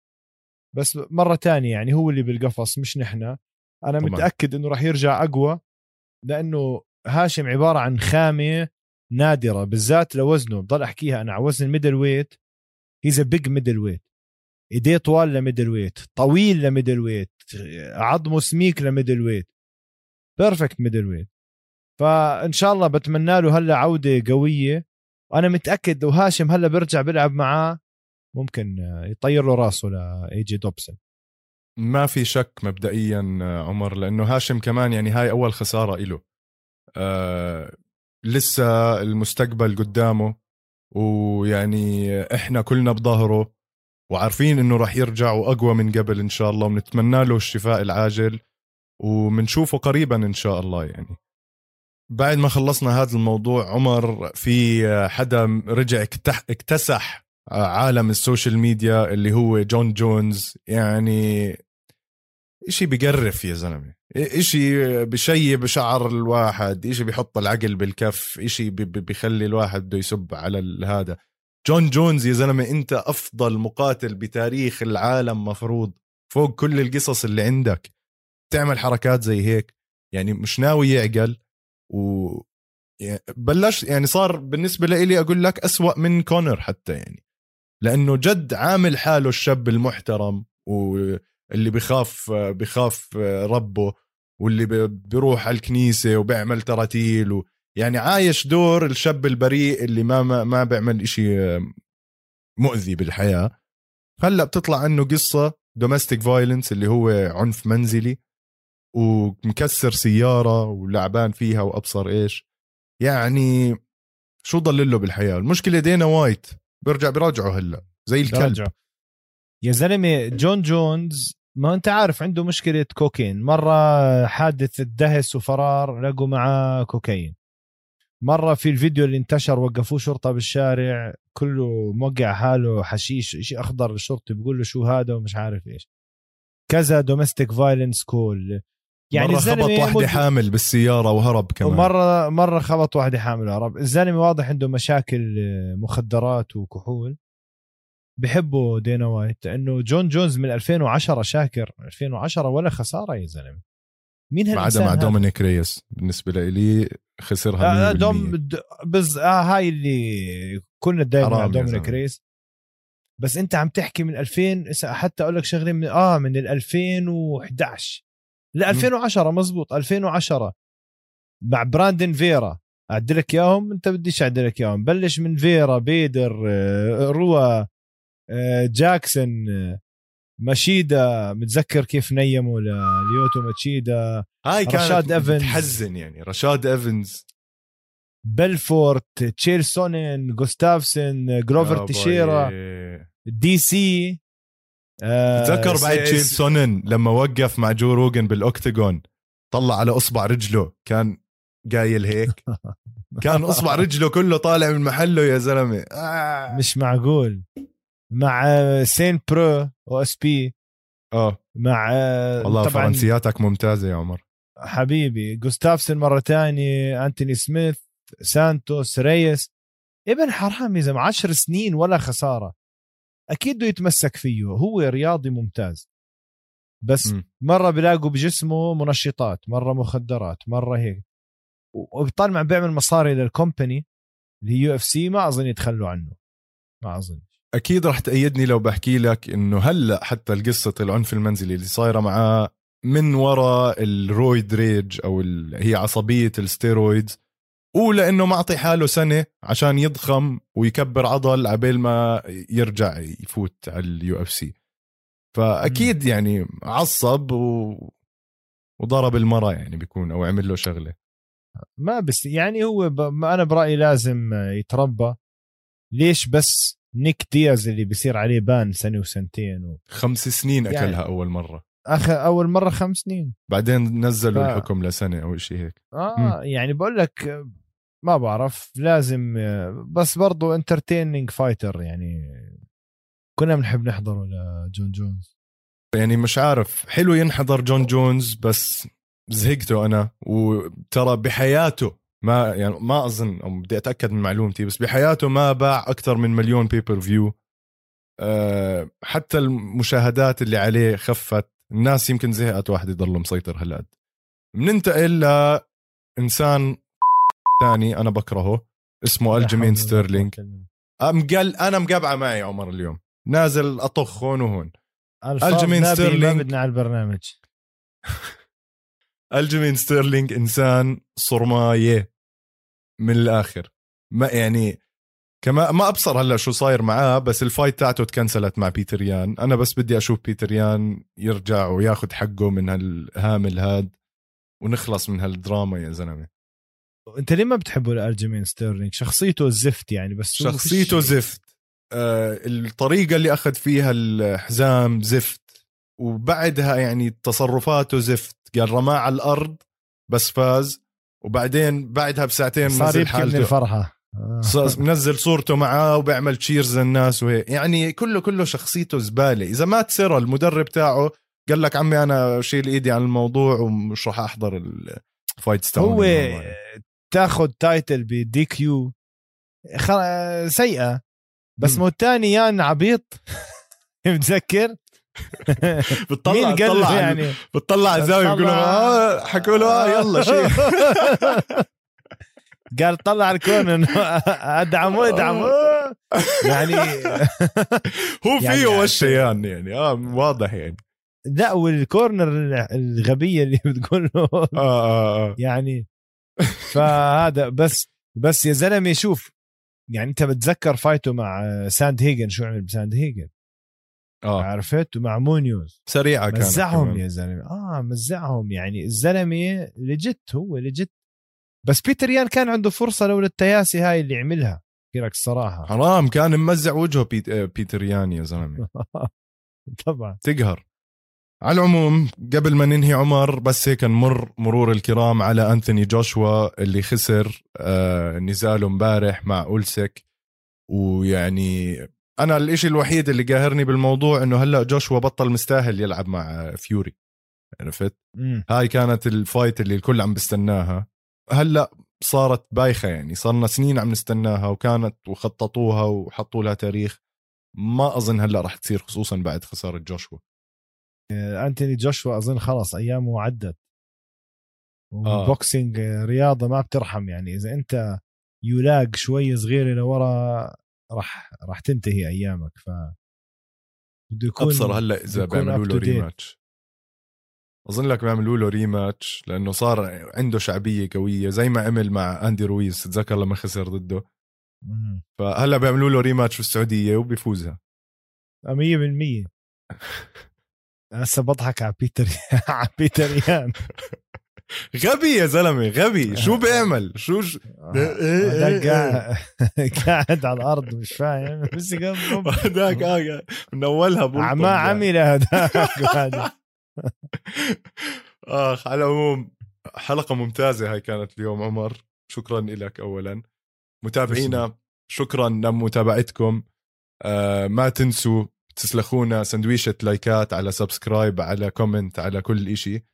بس مرة تانية يعني هو اللي بالقفص مش نحن. أنا طبعا. متأكد إنه راح يرجع أقوى لأنه هاشم عبارة عن خامة نادرة بالذات لوزنه. بضل أحكيها أنا على وزن ال middleweight he's a big middleweight إيديه طوال ل middleweight طويل ل middleweight عظمه سميك ل middleweight perfect middleweight فإن شاء الله بتمنى له هلا عودة قوية. وأنا متأكد لو هاشم هلا بيرجع بيلعب معاه ممكن يطير له راسه لاي جي ما في شك مبدئيا عمر لأنه هاشم كمان يعني هاي أول خسارة له آه لسه المستقبل قدامه ويعني إحنا كلنا بظهره وعارفين إنه راح يرجع وأقوى من قبل إن شاء الله ونتمنى له الشفاء العاجل ومنشوفه قريبا إن شاء الله يعني. بعد ما خلصنا هذا الموضوع عمر في حدا رجع اكتسح عالم ال social media اللي هو جون جونز. يعني إشي بقرف يا زلمة. إشي بشيب شعر الواحد إشي بحط العقل بالكف إشي بخلي الواحد بده يسب على هذا. جون جونز يا زلمة أنت أفضل مقاتل بتاريخ العالم مفروض فوق كل القصص اللي عندك. تعمل حركات زي هيك. يعني مش ناوي يعقل. و بلش يعني صار بالنسبة لي أقول لك أسوأ من كونر حتى يعني. لأنه جد عامل حاله الشاب المحترم واللي بخاف بخاف ربه واللي بيروح على الكنيسة وبيعمل تراتيل و يعني عايش دور الشاب البريء اللي ما ما, ما بيعمل إشي مؤذي بالحياة. هلا بتطلع عنه قصة domestic violence اللي هو عنف منزلي. ومكسر سيارة ولعبان فيها وأبصر إيش. يعني شو ضل له بالحياة؟ المشكلة دينا وايت. بيرجع بيراجعه هلأ. زي الكلب. يا زلمة جون جونز ما أنت عارف عنده مشكلة كوكين. مرة حادث دهس وفرار لقوا معاه كوكايين مرة في الفيديو اللي انتشر وقفوه شرطة بالشارع كله موقع حاله حشيش شيء أخضر الشرطي بيقول له شو هذا ومش عارف إيش. كذا domestic violence call يعني مرة خبط واحدة مد... حامل بالسيارة وهرب كمان. ومرة مرة خبط واحدة حامل وهرب. الزلمة واضح عنده مشاكل مخدرات وكحول. بحبه دينا وايت لأنه جون جونز من 2010 شاكر. 2010 ولا خسارة يا زلمة. مين ما عدا مع دومينيك ريس. بالنسبة لي خسرها آه دوم بز آه هاي اللي كنا دائما مع دومينيك ريس. بس أنت عم تحكي من 2000 حتى أقول لك شغلة من آه من ال 2011 ل 2010 مزبوط. 2010 مع براندن فيرا. أعدلك إياهم؟ أنت بديش أعدلك إياهم. بلش من فيرا بيدر آه، روا آه، جاكسون آه، ماشيدا. متذكر كيف نيموا لليوتو ماشيدا هاي كانت رشاد إيفنز. تحزن يعني. رشاد إيفنز. بلفورت تشيل سونين جوستافسون جروفر تيشيرا دي سي. تذكر بعد تشيل سونن لما وقف مع جو روجن بال octagon طلع على إصبع رجله كان قايل هيك. *laughs* كان إصبع رجله كله طالع من محله يا زلمة. آه. مش معقول. مع سين برو أو إس بي. آه. مع والله فرنسياتك ممتازة يا عمر. حبيبي. جوستافسون مرة تانية أنتوني سميث سانتوس ريس. ابن حرام يا زلمة 10 سنين ولا خسارة. أكيد بده يتمسك فيه. هو رياضي ممتاز. بس م. مرة بلاقوا بجسمه منشطات مرة مخدرات مرة هيك. وبطلع بيعمل مصاري لل company اللي هي UFC ما أظن يتخلوا عنه. ما أظن. أكيد رح تأيدني لو بحكي لك إنه هلأ حتى القصة العنف المنزلي اللي صايرة معاه من وراء ال roid rage أو هي عصبية ال steroids ولأنه معطي حاله سنة عشان يضخم ويكبر عضل عبال ما يرجع يفوت على ال UFC فأكيد يعني عصب و... وضرب المرة يعني بيكون أو عمل له شغلة. ما بس يعني هو ب... أنا برأيي لازم يتربى. ليش بس نيك دياز اللي بيصير عليه ban سنة وسنتين و... خمس سنين أكلها يعني أول مرة. اخ أول مرة خمس سنين. بعدين نزلوا ف... الحكم لسنة أو شيء هيك. آه م. يعني بقول لك ما بعرف لازم بس برضو entertaining fighter يعني. كنا بنحب نحضره لجون جونز. يعني مش عارف حلو ينحضر جون جونز بس زهقته أنا. وترى بحياته ما يعني ما أظن أو بدي أتأكد من معلومتي بس بحياته ما باع أكثر من مليون pay-per-view أه حتى المشاهدات اللي عليه خفت. الناس يمكن زهقت واحد يضل مسيطر هالقد. بننتقل لإنسان ثاني أنا بكرهه اسمه الجيمين ستيرلينج. مقل أنا مقبعه معي عمر اليوم. نازل أطخ هون وهون. الجيمين ستيرلينج بدنا على البرنامج. *laughs* الجيمين ستيرلينج إنسان صرماية من الآخر. ما يعني كما ما أبصر هلأ شو صاير معاه بس ال fight تاعته تكنسلت مع بيتر يان. أنا بس بدي أشوف بيتر يان يرجع وياخذ حقه من هالهامل هاد ونخلص من هالدراما يا زلمة. انت ليه ما بتحبه الارجمين ستيرلينج شخصيته زفت يعني بس شخصيته زفت. آه الطريقة اللي أخذ فيها الحزام زفت وبعدها يعني تصرفاته زفت. قال رماه على الأرض بس فاز. وبعدين بعدها بساعتين صار يبكي من الفرحة. آه. منزل صورته معاه وبيعمل تشيرز للناس وهيك. يعني كله كله شخصيته زبالة. إذا مات سيرا المدرب تاعه قال لك عمي أنا شيل إيدي عن الموضوع ومش راح أحضر الفايت ستاون هو تاخذ تايتل بدي كيو سيئة. بس مو الثاني يان عبيط. *laughs* متذكر؟ *laughs* بتطلع بتطلع يعني؟ بتطلع الزاوية بيقول آه حكوا له آه يلا شيء. *laughs* قال طلع الكون أدعمه أدعمه. يعني هو فيه يعني وشيان يعني آه واضح يعني. لا وال corner الغبية اللي بتقول له. آه آه آه. يعني فهذا بس بس يا زلمة شوف يعني أنت بتذكر fight ه مع ساند هيجن شو عمل بساند هيجن؟ آه. عرفت؟ ومع مونيوز. سريعة كانت مزعهم يا زلمة. آه مزعهم. يعني الزلمة legit هو legit بس بيتر يان كان عنده فرصة لولا التياسي هاي اللي عملها لك الصراحه حرام كان ممزع وجهه بيت... بيتر يان يا زلمة. *laughs* طبعا. تقهر. على العموم قبل ما ننهي عمر بس هيك نمر مرور الكرام على أنثوني جوشوا اللي خسر آه نزاله امبارح مع أولسك. ويعني أنا الإشي الوحيد اللي قاهرني بالموضوع إنه هلأ جوشوا بطل مستاهل يلعب مع فيوري. عرفت؟ هاي كانت ال fight اللي الكل عم بستناها. هلأ صارت بايخة يعني صارنا سنين عم نستناها وكانت وخططوها وحطوا لها تاريخ. ما أظن هلأ راح تصير خصوصا بعد خسارة جوشوا. أنتوني جوشوا أظن خلص أيامه عدت. وال boxing آه. رياضة ما بترحم يعني. إذا أنت يلاق شوي صغيره لورا راح راح تنتهي أيامك. ف بده يكون أبصر هلأ إذا بيعملوا له rematch أظن لك بيعملوا له rematch لأنه صار عنده شعبية قوية زي ما عمل مع أندي رويز تتذكر لما خسر ضده؟ فهلأ بيعملوا له rematch في السعودية وبيفوزها. 100% *laughs* هسه بضحك على بيتر *laughs* على بيتر يان. غبي يا زلمة غبي. شو بيعمل؟ شو ش... قاعد *laughs* قاعد على الأرض مش فاهم. *laughs* بس هذاك آه من اولها ما عمل هذاك آخ على العموم حلقة ممتازة هاي كانت اليوم عمر. شكرا لك اولا. متابعينا شكرا لمتابعتكم. آه ما تنسوا تسلخونا سندويشة لايكات على subscribe على comment على كل إشي.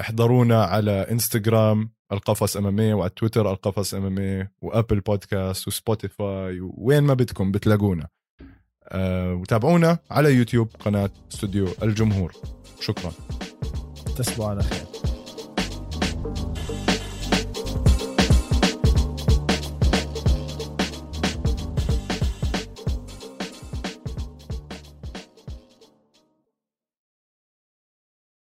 احضرونا على إنستغرام القفص MMA، وعلى تويتر القفص MMA، وأبل بودكاست وسبوتيفاي وين ما بدكم بتلاقونا. أه وتابعونا على يوتيوب قناة استوديو الجمهور. شكرا. تصبحوا على خير.